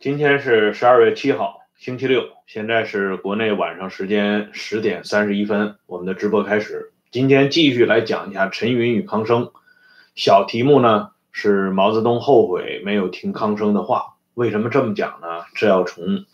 今天是十二月七号，星期六，现在是国内晚上时间十点三十一分，我们的直播开始。今天继续来讲一下陈云与康生，小题目呢是毛泽东后悔没有听康生的话。为什么这么讲呢？这要从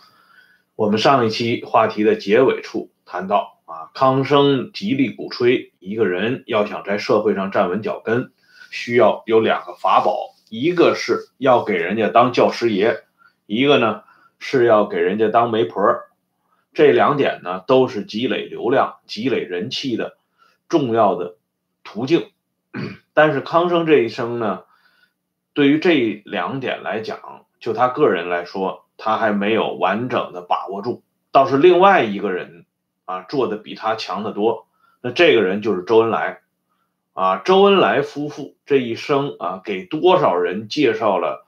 我们上一期话题的结尾处谈到啊，康生极力鼓吹一个人要想在社会上站稳脚跟，需要有两个法宝，一个是要给人家当教师爷。一个呢是要给人家当媒婆，这两点呢都是积累流量、积累人气的重要的途径。但是康生这一生呢，对于这两点来讲，就他个人来说，他还没有完整的把握住。倒是另外一个人啊，做的比他强得多。那这个人就是周恩来啊，周恩来夫妇这一生啊，给多少人介绍了。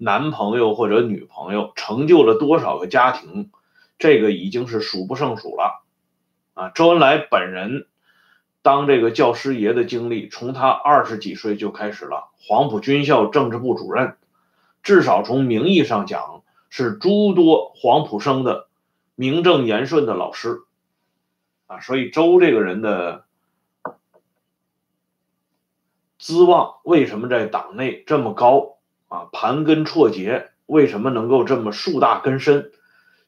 男朋友或者女朋友成就了多少个家庭，这个已经是数不胜数了，啊，周恩来本人当这个教师爷的经历，从他二十几岁就开始了，黄埔军校政治部主任，至少从名义上讲是诸多黄埔生的名正言顺的老师，啊，所以周这个人的资望为什么在党内这么高？啊，盘根错节，为什么能够这么树大根深？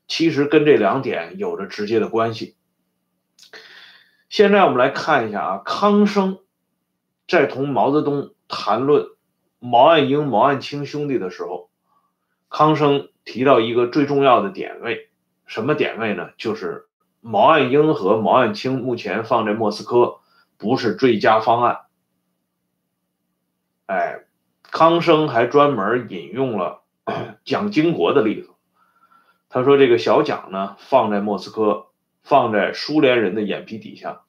其实跟这两点有着直接的关系。现在我们来看一下啊，康生在同毛泽东谈论毛岸英、毛岸青兄弟的时候，康生提到一个最重要的点位，什么点位呢？就是毛岸英和毛岸青目前放在莫斯科不是最佳方案。康生还专门引用了 蒋经国的例子，他说：“这个小蒋呢，放在莫斯科，放在苏联人的眼皮底下，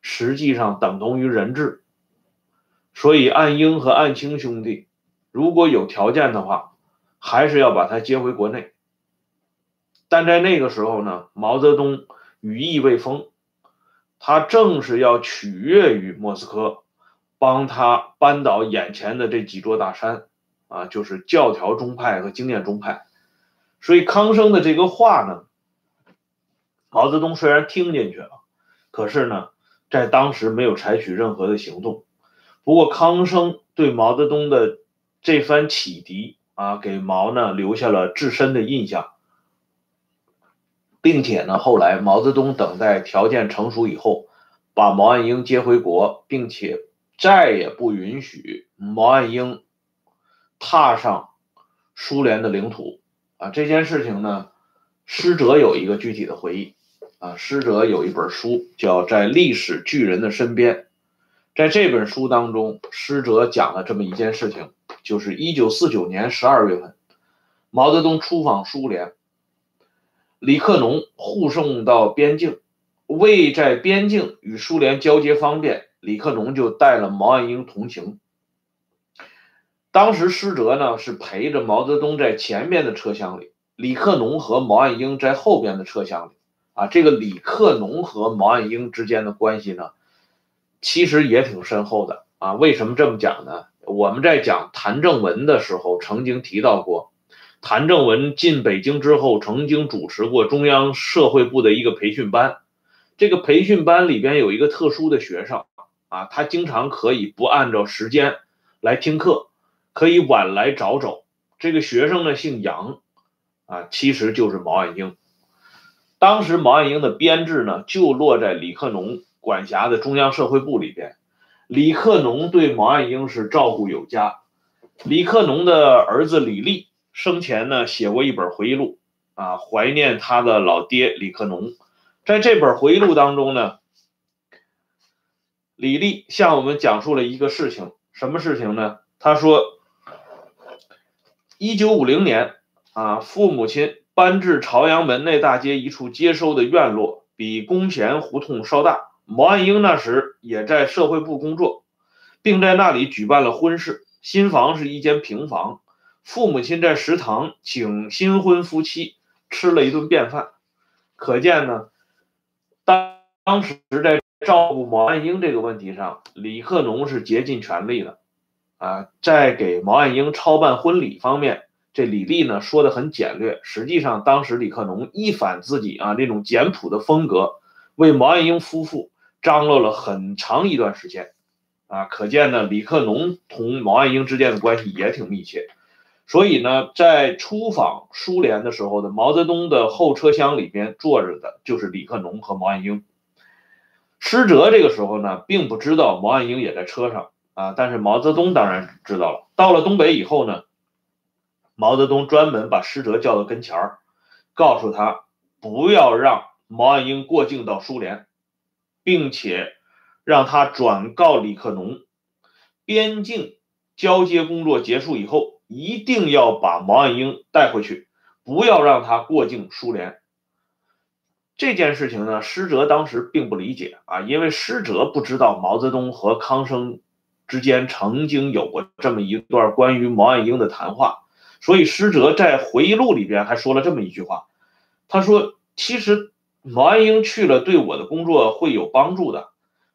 实际上等同于人质。所以，岸英和岸青兄弟如果有条件的话，还是要把他接回国内。但在那个时候呢，毛泽东羽翼未丰，他正是要取悦于莫斯科。”帮他扳倒眼前的这几座大山，啊，就是教条宗派和经验宗派。所以康生的这个话呢，毛泽东虽然听进去了，可是呢，在当时没有采取任何的行动。不过康生对毛泽东的这番启迪啊，给毛呢留下了至深的印象，并且呢，后来毛泽东等待条件成熟以后，把毛岸英接回国，并且。再也不允许毛岸英踏上苏联的领土啊！这件事情呢，师哲有一个具体的回忆啊。师哲有一本书叫《在历史巨人的身边》，在这本书当中，师哲讲了这么一件事情，就是一九四九年十二月份，毛泽东出访苏联，李克农护送到边境，为在边境与苏联交接方便。李克农就带了毛岸英同行。当时施哲呢是陪着毛泽东在前面的车厢里，李克农和毛岸英在后边的车厢里。啊，这个李克农和毛岸英之间的关系呢，其实也挺深厚的啊。为什么这么讲呢？我们在讲谭正文的时候曾经提到过，谭正文进北京之后，曾经主持过中央社会部的一个培训班。这个培训班里边有一个特殊的学生。啊，他经常可以不按照时间来听课，可以晚来早走。这个学生呢姓杨，啊，其实就是毛岸英。当时毛岸英的编制呢就落在李克农管辖的中央社会部里边。李克农对毛岸英是照顾有加。李克农的儿子李立生前呢写过一本回忆录，啊，怀念他的老爹李克农。在这本回忆录当中呢。李立向我们讲述了一个事情，什么事情呢？他说，一九五零年啊，父母亲搬至朝阳门内大街一处接收的院落，比弓弦胡同稍大。毛岸英那时也在社会部工作，并在那里举办了婚事。新房是一间平房，父母亲在食堂请新婚夫妻吃了一顿便饭。可见呢，当当时在。照顾毛岸英这个问题上，李克农是竭尽全力的，啊，在给毛岸英操办婚礼方面，这李丽呢说的很简略，实际上当时李克农一反自己啊这种简朴的风格，为毛岸英夫妇张罗了很长一段时间，啊，可见呢李克农同毛岸英之间的关系也挺密切。所以呢，在出访苏联的时候呢，毛泽东的后车厢里边坐着的就是李克农和毛岸英。施哲这个时候呢，并不知道毛岸英也在车上啊，但是毛泽东当然知道了。到了东北以后呢。毛泽东专门把施哲叫到跟前儿，告诉他不要让毛岸英过境到苏联，并且让他转告李克农，边境交接工作结束以后，一定要把毛岸英带回去，不要让他过境苏联。这件事情呢，施哲当时并不理解啊，因为施哲不知道毛泽东和康生之间曾经有过这么一段关于毛岸英的谈话。所以施哲在回忆录里边还说了这么一句话，他说：“其实毛岸英去了对我的工作会有帮助的，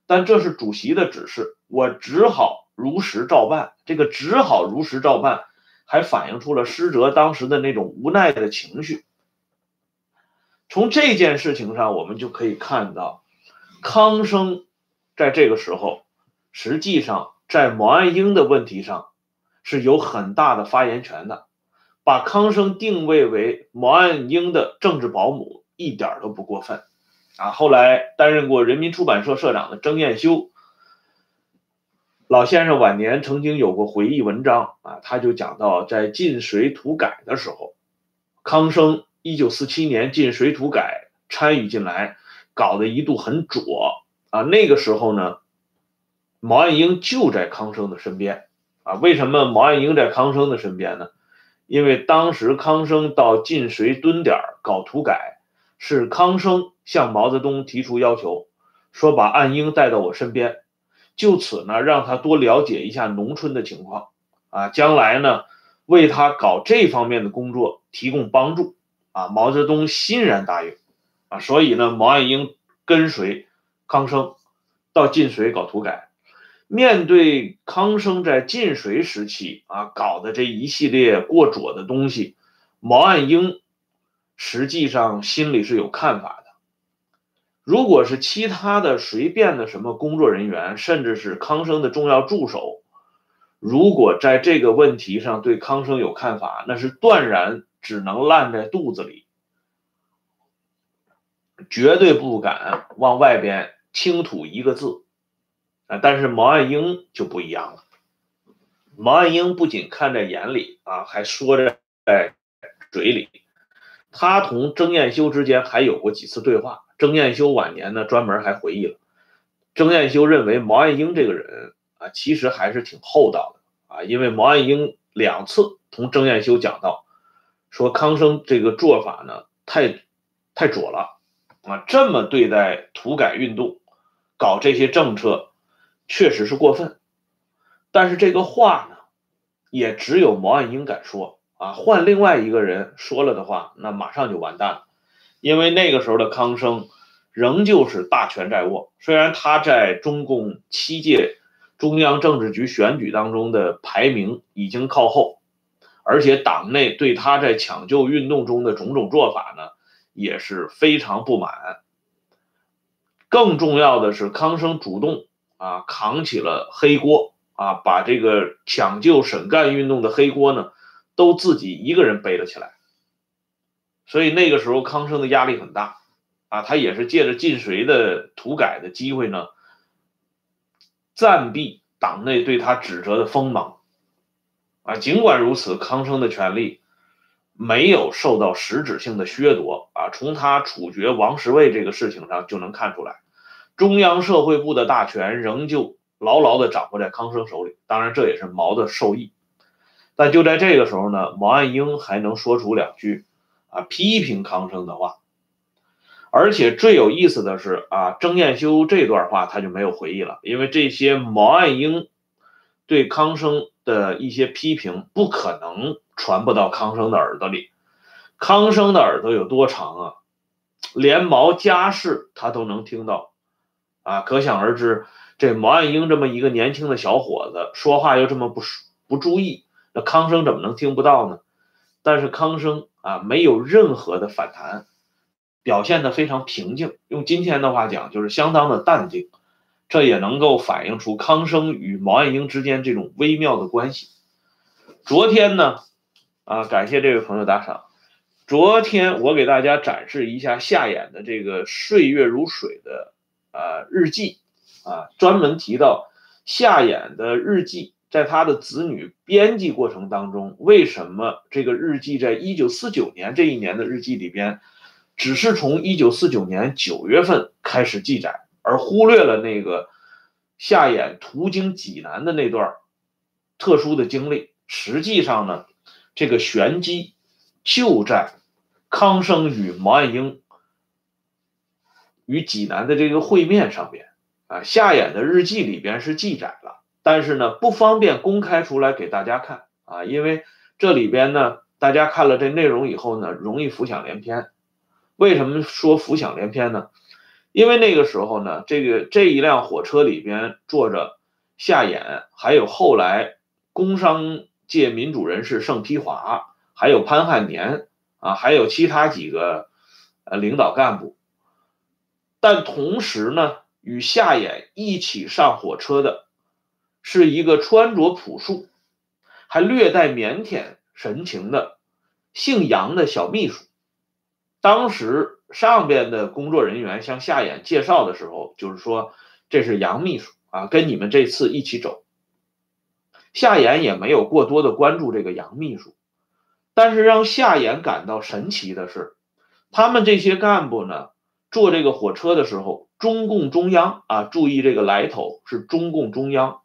但这是主席的指示，我只好如实照办。这个只好如实照办，还反映出了施哲当时的那种无奈的情绪。从这件事情上，我们就可以看到，康生在这个时候，实际上在毛岸英的问题上是有很大的发言权的。”把康生定位为毛岸英的政治保姆，一点都不过分，啊！后来担任过人民出版社社长的曾彦修老先生晚年曾经有过回忆文章，啊，他就讲到在晋水土改的时候，康生一九四七年晋水土改参与进来，搞得一度很左，啊，那个时候呢，毛岸英就在康生的身边，啊，为什么毛岸英在康生的身边呢？因为当时康生到晋绥蹲点搞土改，是康生向毛泽东提出要求，说把岸英带到我身边，就此呢让他多了解一下农村的情况，啊，将来呢为他搞这方面的工作提供帮助，啊，毛泽东欣然答应，啊，所以呢毛岸英跟随康生到晋绥搞土改。面对康生在晋绥时期啊搞的这一系列过左的东西，毛岸英实际上心里是有看法的。如果是其他的随便的什么工作人员，甚至是康生的重要助手，如果在这个问题上对康生有看法，那是断然只能烂在肚子里，绝对不敢往外边倾吐一个字。啊，但是毛岸英就不一样了。毛岸英不仅看在眼里啊，还说着在嘴里。他同曾彦修之间还有过几次对话。曾彦修晚年呢，专门还回忆了。曾彦修认为毛岸英这个人啊，其实还是挺厚道的啊，因为毛岸英两次同曾彦修讲到，说康生这个做法呢，太太左了啊，这么对待土改运动，搞这些政策。确实是过分，但是这个话呢，也只有毛岸英敢说啊。换另外一个人说了的话，那马上就完蛋了。因为那个时候的康生仍旧是大权在握，虽然他在中共七届中央政治局选举当中的排名已经靠后，而且党内对他在抢救运动中的种种做法呢，也是非常不满。更重要的是，康生主动。啊，扛起了黑锅啊，把这个抢救沈干运动的黑锅呢，都自己一个人背了起来。所以那个时候康生的压力很大啊，他也是借着晋绥的土改的机会呢，暂避党内对他指责的锋芒啊。尽管如此，康生的权力没有受到实质性的削夺啊，从他处决王石卫这个事情上就能看出来。中央社会部的大权仍旧牢牢地掌握在康生手里，当然这也是毛的受益。但就在这个时候呢，毛岸英还能说出两句啊批评康生的话，而且最有意思的是啊，郑彦修这段话他就没有回忆了，因为这些毛岸英对康生的一些批评不可能传不到康生的耳朵里。康生的耳朵有多长啊？连毛家事他都能听到。啊，可想而知，这毛岸英这么一个年轻的小伙子，说话又这么不不注意，那康生怎么能听不到呢？但是康生啊没有任何的反弹，表现的非常平静。用今天的话讲，就是相当的淡定。这也能够反映出康生与毛岸英之间这种微妙的关系。昨天呢，啊，感谢这位朋友打赏。昨天我给大家展示一下夏衍的这个岁月如水的啊日记，啊，专门提到夏衍的日记，在他的子女编辑过程当中，为什么这个日记在一九四九年这一年的日记里边，只是从一九四九年九月份开始记载？而忽略了那个夏衍途经济南的那段特殊的经历。实际上呢，这个玄机就在康生与毛岸英与济南的这个会面上边啊。夏衍的日记里边是记载了，但是呢不方便公开出来给大家看啊，因为这里边呢大家看了这内容以后呢，容易浮想联翩。为什么说浮想联翩呢？因为那个时候呢，这个这一辆火车里边坐着夏衍，还有后来工商界民主人士盛丕华，还有潘汉年啊，还有其他几个呃领导干部。但同时呢，与夏衍一起上火车的，是一个穿着朴素，还略带腼腆神情的姓杨的小秘书。当时。上边的工作人员向夏衍介绍的时候，就是说这是杨秘书啊，跟你们这次一起走。夏衍也没有过多的关注这个杨秘书，但是让夏衍感到神奇的是，他们这些干部呢，坐这个火车的时候，中共中央啊，注意这个来头是中共中央，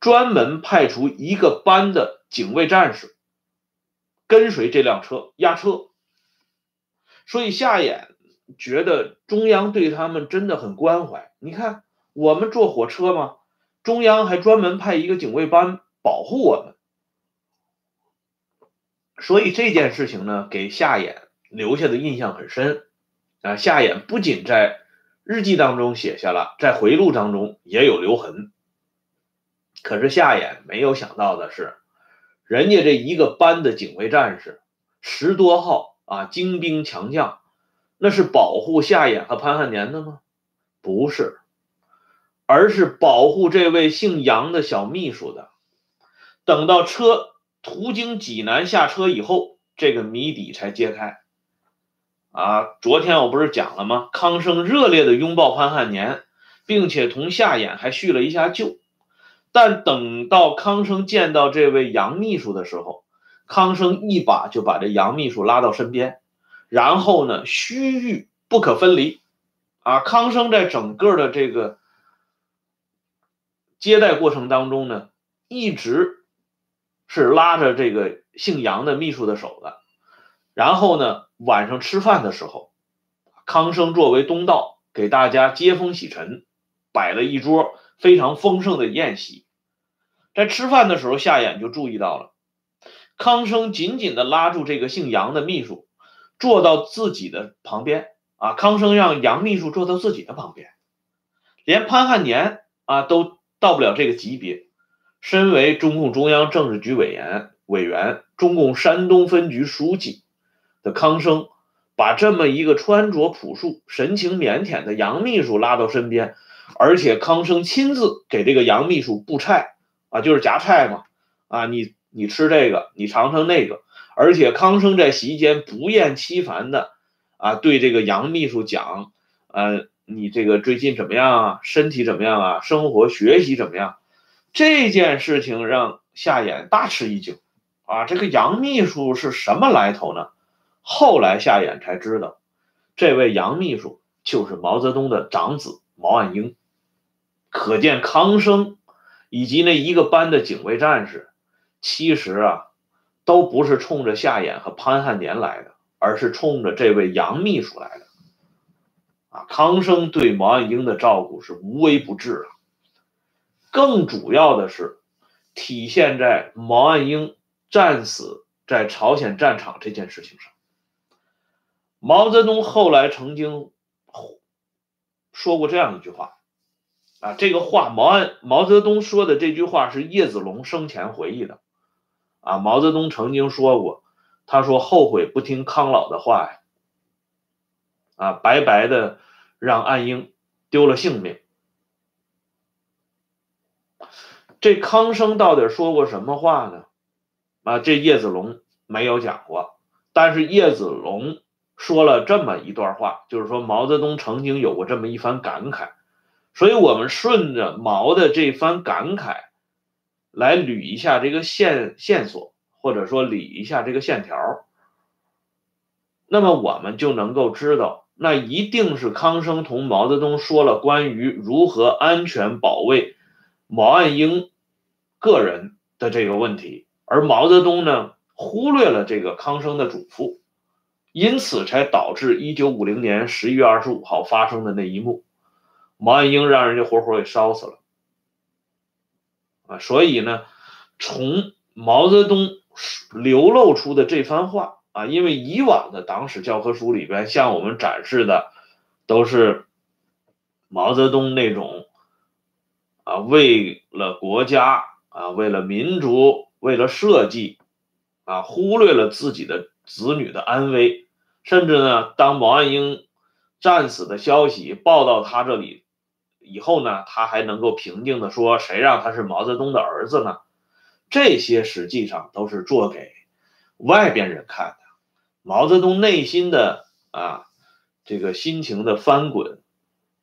专门派出一个班的警卫战士跟随这辆车押车。所以夏衍觉得中央对他们真的很关怀。你看，我们坐火车嘛，中央还专门派一个警卫班保护我们。所以这件事情呢，给夏衍留下的印象很深。啊，夏衍不仅在日记当中写下了，在回录当中也有留痕。可是夏衍没有想到的是，人家这一个班的警卫战士十多号。啊，精兵强将，那是保护夏衍和潘汉年的吗？不是，而是保护这位姓杨的小秘书的。等到车途经济南下车以后，这个谜底才揭开。啊，昨天我不是讲了吗？康生热烈的拥抱潘汉年，并且同夏衍还叙了一下旧。但等到康生见到这位杨秘书的时候，康生一把就把这杨秘书拉到身边，然后呢，须臾不可分离。啊，康生在整个的这个接待过程当中呢，一直是拉着这个姓杨的秘书的手的。然后呢，晚上吃饭的时候，康生作为东道，给大家接风洗尘，摆了一桌非常丰盛的宴席。在吃饭的时候，夏衍就注意到了。康生紧紧地拉住这个姓杨的秘书，坐到自己的旁边。啊，康生让杨秘书坐到自己的旁边，连潘汉年啊都到不了这个级别。身为中共中央政治局委员、委员、中共山东分局书记的康生，把这么一个穿着朴素、神情腼腆的杨秘书拉到身边，而且康生亲自给这个杨秘书布菜啊，就是夹菜嘛。啊，你。你吃这个，你尝尝那个，而且康生在席间不厌其烦的啊，对这个杨秘书讲，呃，你这个最近怎么样啊？身体怎么样啊？生活学习怎么样？这件事情让夏衍大吃一惊，啊，这个杨秘书是什么来头呢？后来夏衍才知道，这位杨秘书就是毛泽东的长子毛岸英，可见康生以及那一个班的警卫战士。其实啊，都不是冲着夏衍和潘汉年来的，而是冲着这位杨秘书来的。啊，康生对毛岸英的照顾是无微不至啊。更主要的是，体现在毛岸英战死在朝鲜战场这件事情上。毛泽东后来曾经说过这样一句话，啊，这个话毛岸毛泽东说的这句话是叶子龙生前回忆的。啊，毛泽东曾经说过，他说后悔不听康老的话呀，啊，白白的让岸英丢了性命。这康生到底说过什么话呢？啊，这叶子龙没有讲过，但是叶子龙说了这么一段话，就是说毛泽东曾经有过这么一番感慨，所以我们顺着毛的这番感慨。来捋一下这个线线索，或者说理一下这个线条，那么我们就能够知道，那一定是康生同毛泽东说了关于如何安全保卫毛岸英个人的这个问题，而毛泽东呢忽略了这个康生的嘱咐，因此才导致一九五零年十一月二十五号发生的那一幕，毛岸英让人家活活给烧死了。啊，所以呢，从毛泽东流露出的这番话啊，因为以往的党史教科书里边向我们展示的都是毛泽东那种啊，为了国家啊，为了民族，为了社稷啊，忽略了自己的子女的安危，甚至呢，当毛岸英战死的消息报到他这里。以后呢，他还能够平静的说：“谁让他是毛泽东的儿子呢？”这些实际上都是做给外边人看的。毛泽东内心的啊，这个心情的翻滚，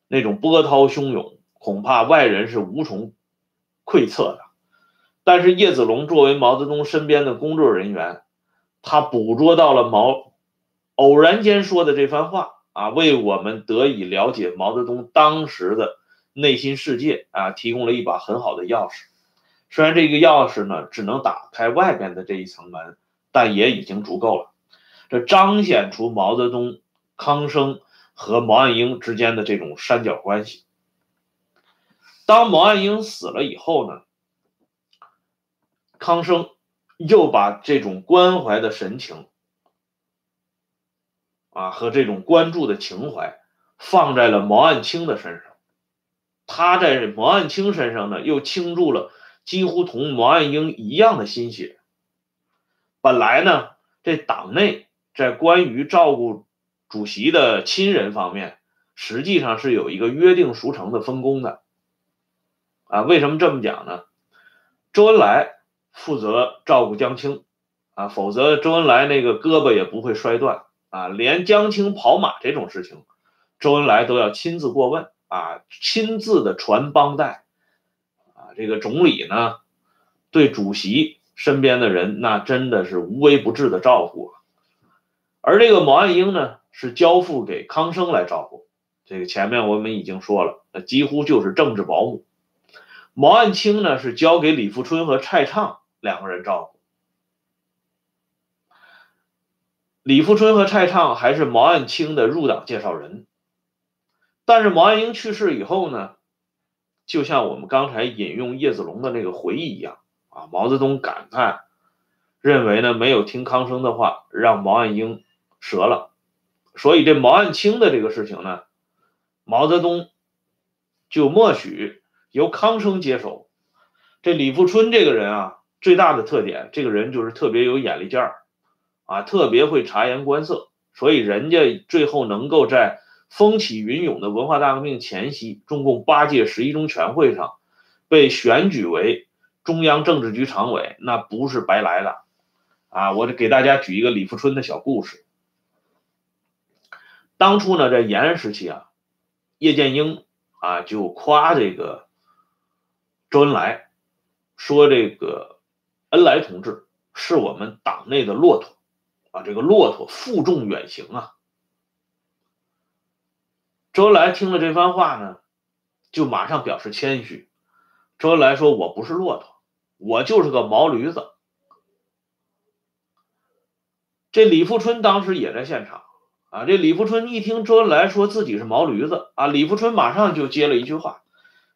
那种波涛汹涌，恐怕外人是无从窥测的。但是叶子龙作为毛泽东身边的工作人员，他捕捉到了毛偶然间说的这番话啊，为我们得以了解毛泽东当时的。内心世界啊，提供了一把很好的钥匙。虽然这个钥匙呢，只能打开外边的这一层门，但也已经足够了。这彰显出毛泽东、康生和毛岸英之间的这种三角关系。当毛岸英死了以后呢，康生又把这种关怀的神情啊和这种关注的情怀放在了毛岸青的身上。他在毛岸青身上呢，又倾注了几乎同毛岸英一样的心血。本来呢，这党内在关于照顾主席的亲人方面，实际上是有一个约定俗成的分工的。啊，为什么这么讲呢？周恩来负责照顾江青，啊，否则周恩来那个胳膊也不会摔断。啊，连江青跑马这种事情，周恩来都要亲自过问。啊，亲自的传帮带，啊，这个总理呢，对主席身边的人，那真的是无微不至的照顾。而这个毛岸英呢，是交付给康生来照顾。这个前面我们已经说了，那几乎就是政治保姆。毛岸青呢，是交给李富春和蔡畅两个人照顾。李富春和蔡畅还是毛岸青的入党介绍人。但是毛岸英去世以后呢，就像我们刚才引用叶子龙的那个回忆一样啊，毛泽东感叹，认为呢没有听康生的话，让毛岸英折了，所以这毛岸青的这个事情呢，毛泽东就默许由康生接手。这李富春这个人啊，最大的特点，这个人就是特别有眼力劲儿啊，特别会察言观色，所以人家最后能够在。风起云涌的文化大革命前夕，中共八届十一中全会上被选举为中央政治局常委，那不是白来的啊！我给大家举一个李富春的小故事。当初呢，在延安时期啊，叶剑英啊就夸这个周恩来，说这个恩来同志是我们党内的骆驼啊，这个骆驼负重远行啊。周恩来听了这番话呢，就马上表示谦虚。周恩来说：“我不是骆驼，我就是个毛驴子。”这李富春当时也在现场啊。这李富春一听周恩来说自己是毛驴子啊，李富春马上就接了一句话。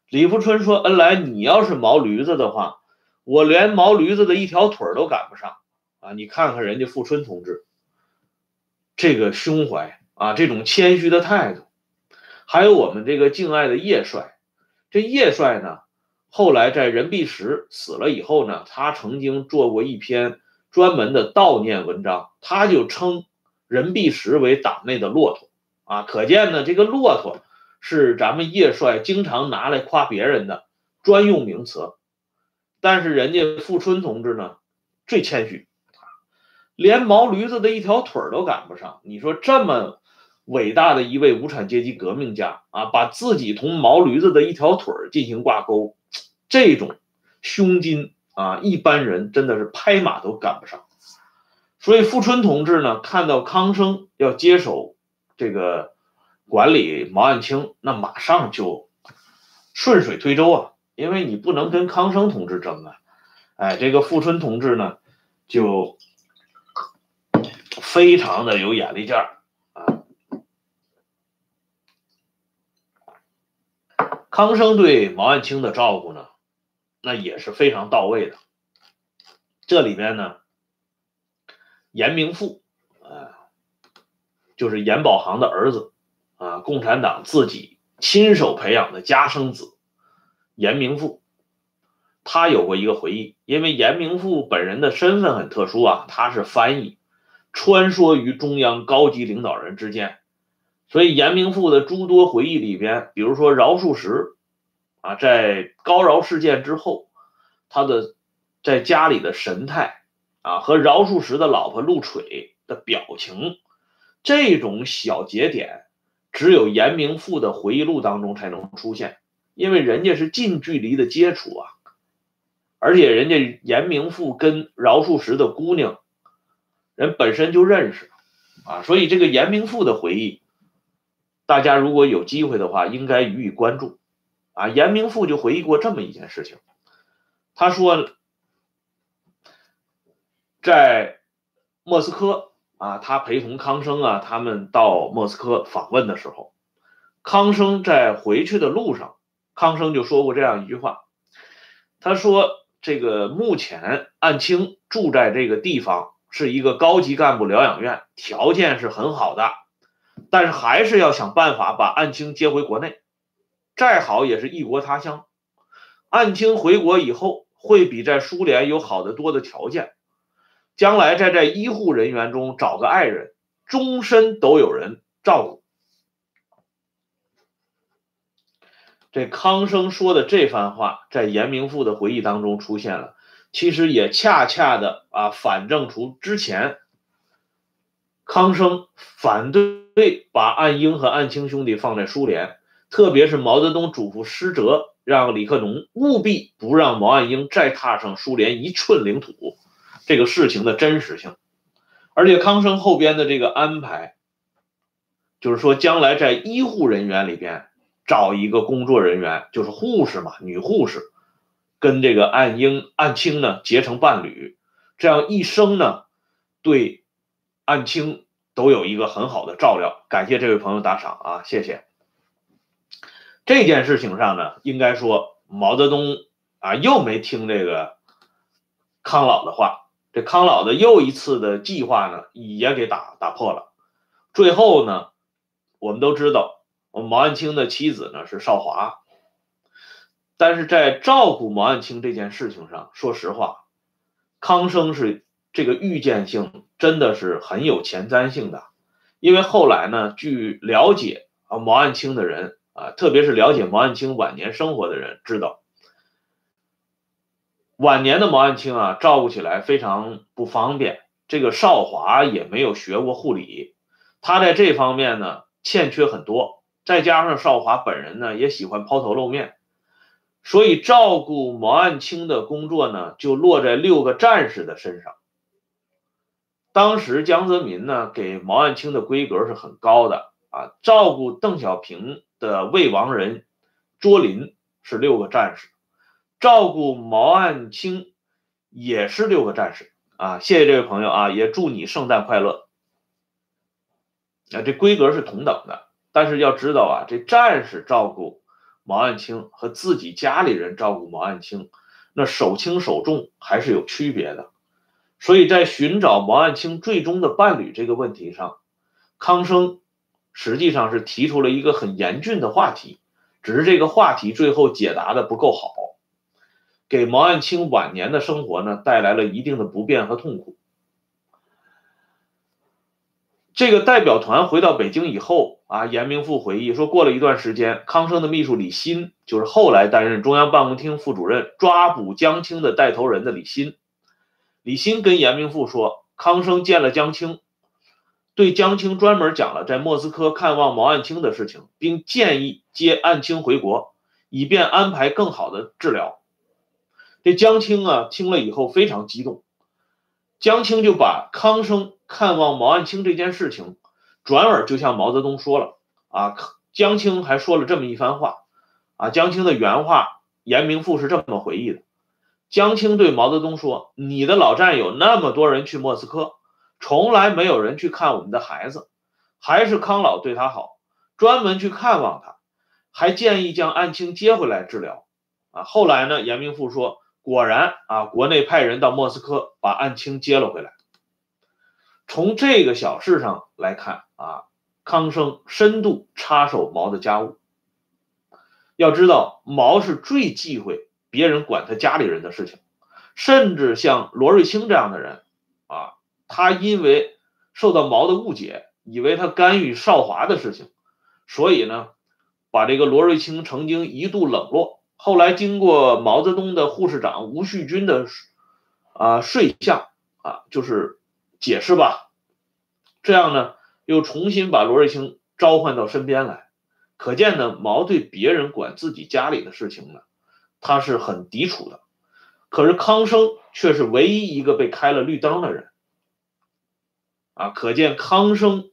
李富春说：“恩来，你要是毛驴子的话，我连毛驴子的一条腿都赶不上啊！你看看人家富春同志这个胸怀啊，这种谦虚的态度。”还有我们这个敬爱的叶帅，这叶帅呢，后来在任弼时死了以后呢，他曾经做过一篇专门的悼念文章，他就称任弼时为党内的骆驼啊，可见呢，这个骆驼是咱们叶帅经常拿来夸别人的专用名词。但是人家富春同志呢，最谦虚，连毛驴子的一条腿都赶不上。你说这么伟大的一位无产阶级革命家啊，把自己同毛驴子的一条腿进行挂钩，这种胸襟啊，一般人真的是拍马都赶不上。所以富春同志呢，看到康生要接手这个管理毛岸青，那马上就顺水推舟啊。因为你不能跟康生同志争啊，哎，这个富春同志呢，就非常的有眼力劲儿啊。康生对毛岸青的照顾呢，那也是非常到位的。这里边呢，严明富啊，就是严宝航的儿子啊，共产党自己亲手培养的家生子。严明富，他有过一个回忆，因为严明富本人的身份很特殊啊，他是翻译，穿梭于中央高级领导人之间，所以严明富的诸多回忆里边，比如说饶漱石啊，在高饶事件之后，他的在家里的神态啊，和饶漱石的老婆陆垂的表情，这种小节点，只有严明富的回忆录当中才能出现。因为人家是近距离的接触啊，而且人家严明富跟饶漱石的姑娘，人本身就认识，啊，所以这个严明富的回忆，大家如果有机会的话，应该予以关注，啊，严明富就回忆过这么一件事情，他说，在莫斯科啊，他陪同康生啊，他们到莫斯科访问的时候，康生在回去的路上。康生就说过这样一句话，他说：“这个目前岸青住在这个地方是一个高级干部疗养院，条件是很好的，但是还是要想办法把岸青接回国内。再好也是异国他乡，岸青回国以后会比在苏联有好得多的条件，将来再在医护人员中找个爱人，终身都有人照顾。”这康生说的这番话，在严明富的回忆当中出现了，其实也恰恰的啊反证出之前康生反对把岸英和岸青兄弟放在苏联，特别是毛泽东嘱咐施哲让李克农务必不让毛岸英再踏上苏联一寸领土这个事情的真实性，而且康生后边的这个安排，就是说将来在医护人员里边。找一个工作人员，就是护士嘛，女护士，跟这个岸英、岸青呢结成伴侣，这样一生呢，对岸青都有一个很好的照料。感谢这位朋友打赏啊，谢谢。这件事情上呢，应该说毛泽东啊又没听这个康老的话，这康老的又一次的计划呢也给打打破了。最后呢，我们都知道。毛岸青的妻子呢是少华，但是在照顾毛岸青这件事情上，说实话，康生是这个预见性真的是很有前瞻性的，因为后来呢，据了解啊毛岸青的人啊，特别是了解毛岸青晚年生活的人知道，晚年的毛岸青啊照顾起来非常不方便，这个少华也没有学过护理，他在这方面呢欠缺很多。再加上少华本人呢，也喜欢抛头露面，所以照顾毛岸青的工作呢，就落在六个战士的身上。当时江泽民呢，给毛岸青的规格是很高的啊。照顾邓小平的未亡人卓林是六个战士，照顾毛岸青也是六个战士啊。谢谢这位朋友啊，也祝你圣诞快乐。啊，这规格是同等的。但是要知道啊，这战士照顾毛岸青和自己家里人照顾毛岸青，那手轻手重还是有区别的。所以在寻找毛岸青最终的伴侣这个问题上，康生实际上是提出了一个很严峻的话题，只是这个话题最后解答的不够好。给毛岸青晚年的生活呢带来了一定的不便和痛苦。这个代表团回到北京以后啊，严明富回忆说，过了一段时间，康生的秘书李鑫，就是后来担任中央办公厅副主任、抓捕江青的带头人的李鑫。李欣跟严明富说，康生见了江青，对江青专门讲了在莫斯科看望毛岸青的事情，并建议接岸青回国，以便安排更好的治疗。这江青啊，听了以后非常激动，江青就把康生。看望毛岸青这件事情，转而就向毛泽东说了啊。江青还说了这么一番话啊。江青的原话，严明富是这么回忆的：江青对毛泽东说：“你的老战友那么多人去莫斯科，从来没有人去看我们的孩子，还是康老对他好，专门去看望他，还建议将岸青接回来治疗啊。”后来呢，严明富说：“果然啊，国内派人到莫斯科把岸青接了回来。”从这个小事上来看啊，康生深度插手毛的家务。要知道，毛是最忌讳别人管他家里人的事情，甚至像罗瑞卿这样的人啊，他因为受到毛的误解，以为他干预少华的事情，所以呢，把这个罗瑞卿曾经一度冷落。后来经过毛泽东的护士长吴旭军的啊说相啊，就是。解释吧，这样呢，又重新把罗瑞卿召唤到身边来，可见呢，毛对别人管自己家里的事情呢，他是很抵触的。可是康生却是唯一一个被开了绿灯的人，啊，可见康生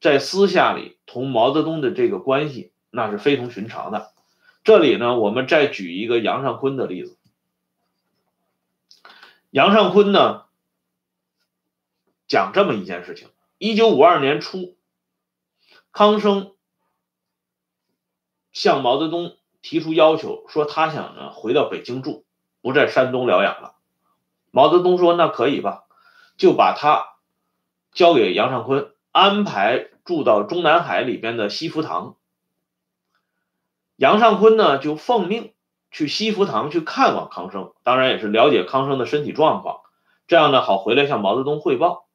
在私下里同毛泽东的这个关系那是非同寻常的。这里呢，我们再举一个杨尚昆的例子，杨尚昆呢。讲这么一件事情：一九五二年初，康生向毛泽东提出要求，说他想呢回到北京住，不在山东疗养了。毛泽东说：“那可以吧。”就把他交给杨尚昆，安排住到中南海里边的西福堂。杨尚昆呢就奉命去西福堂去看望康生，当然也是了解康生的身体状况，这样呢好回来向毛泽东汇报。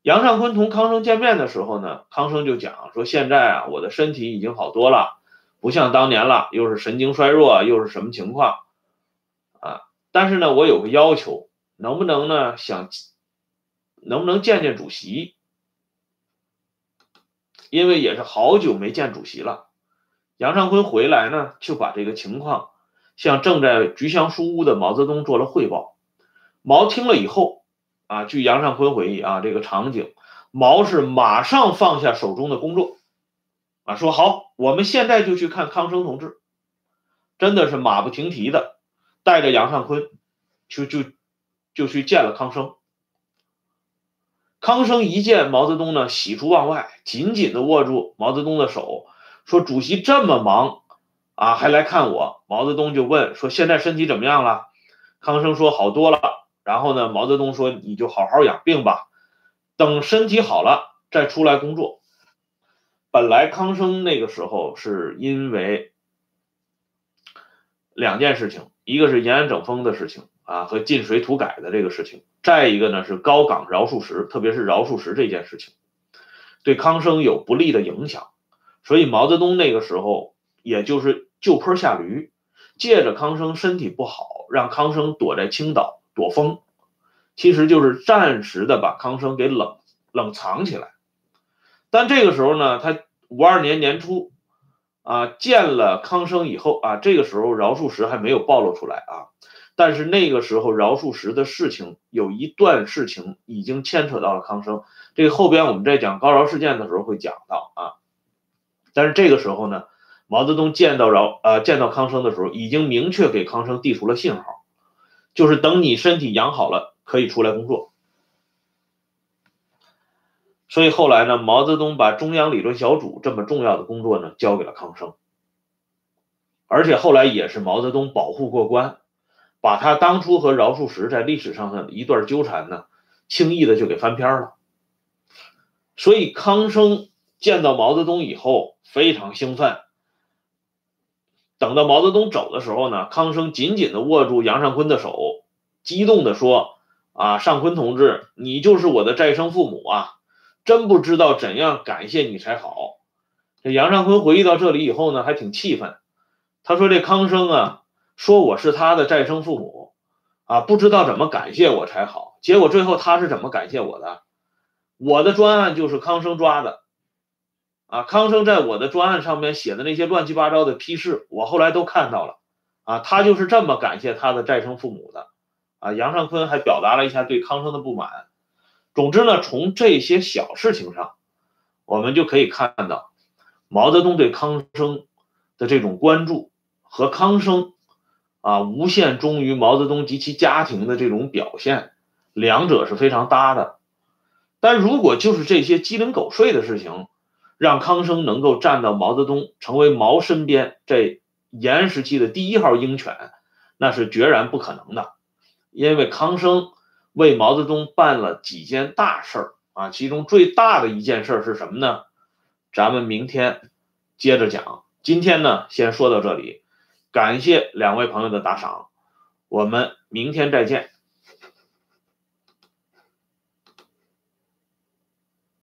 杨尚昆同康生见面的时候呢，康生就讲说：“现在啊，我的身体已经好多了，不像当年了，又是神经衰弱，又是什么情况啊？但是呢，我有个要求，能不能呢？想能不能见见主席？因为也是好久没见主席了。”杨尚昆回来呢，就把这个情况向正在菊香书屋的毛泽东做了汇报。毛听了以后。啊，据杨尚昆回忆啊，这个场景，毛是马上放下手中的工作，啊，说好，我们现在就去看康生同志，真的是马不停蹄的带着杨尚昆，就就就去见了康生。康生一见毛泽东呢，喜出望外，紧紧的握住毛泽东的手，说：“主席这么忙啊，还来看我。”毛泽东就问说：“现在身体怎么样了？”康生说：“好多了。”然后呢，毛泽东说：“你就好好养病吧，等身体好了再出来工作。”本来康生那个时候是因为两件事情，一个是延安整风的事情啊，和进水土改的这个事情；再一个呢是高岗饶漱石，特别是饶漱石这件事情，对康生有不利的影响。所以毛泽东那个时候也就是就坡下驴，借着康生身体不好，让康生躲在青岛。躲风，其实就是暂时的把康生给冷冷藏起来。但这个时候呢，他五二年年初啊见了康生以后啊，这个时候饶漱石还没有暴露出来啊。但是那个时候饶漱石的事情有一段事情已经牵扯到了康生，这个后边我们在讲高饶事件的时候会讲到啊。但是这个时候呢，毛泽东见到饶呃见到康生的时候，已经明确给康生递出了信号。就是等你身体养好了，可以出来工作。所以后来呢，毛泽东把中央理论小组这么重要的工作呢，交给了康生。而且后来也是毛泽东保护过关，把他当初和饶漱石在历史上的一段纠缠呢，轻易的就给翻篇了。所以康生见到毛泽东以后非常兴奋，等到毛泽东走的时候呢，康生紧紧的握住杨尚昆的手，激动的说：“啊，尚昆同志，你就是我的再生父母啊！真不知道怎样感谢你才好。”这杨尚昆回忆到这里以后呢，还挺气愤。他说：“这康生啊，说我是他的再生父母，啊，不知道怎么感谢我才好。结果最后他是怎么感谢我的？我的专案就是康生抓的。”啊，康生在我的专案上面写的那些乱七八糟的批示，我后来都看到了。啊，他就是这么感谢他的再生父母的。啊，杨尚昆还表达了一下对康生的不满。总之呢，从这些小事情上，我们就可以看到毛泽东对康生的这种关注和康生啊无限忠于毛泽东及其家庭的这种表现，两者是非常搭的。但如果就是这些鸡零狗碎的事情，让康生能够站到毛泽东，成为毛身边这延安时期的第一号鹰犬，那是决然不可能的。因为康生为毛泽东办了几件大事儿啊，其中最大的一件事是什么呢？咱们明天接着讲。今天呢，先说到这里，感谢两位朋友的打赏，我们明天再见。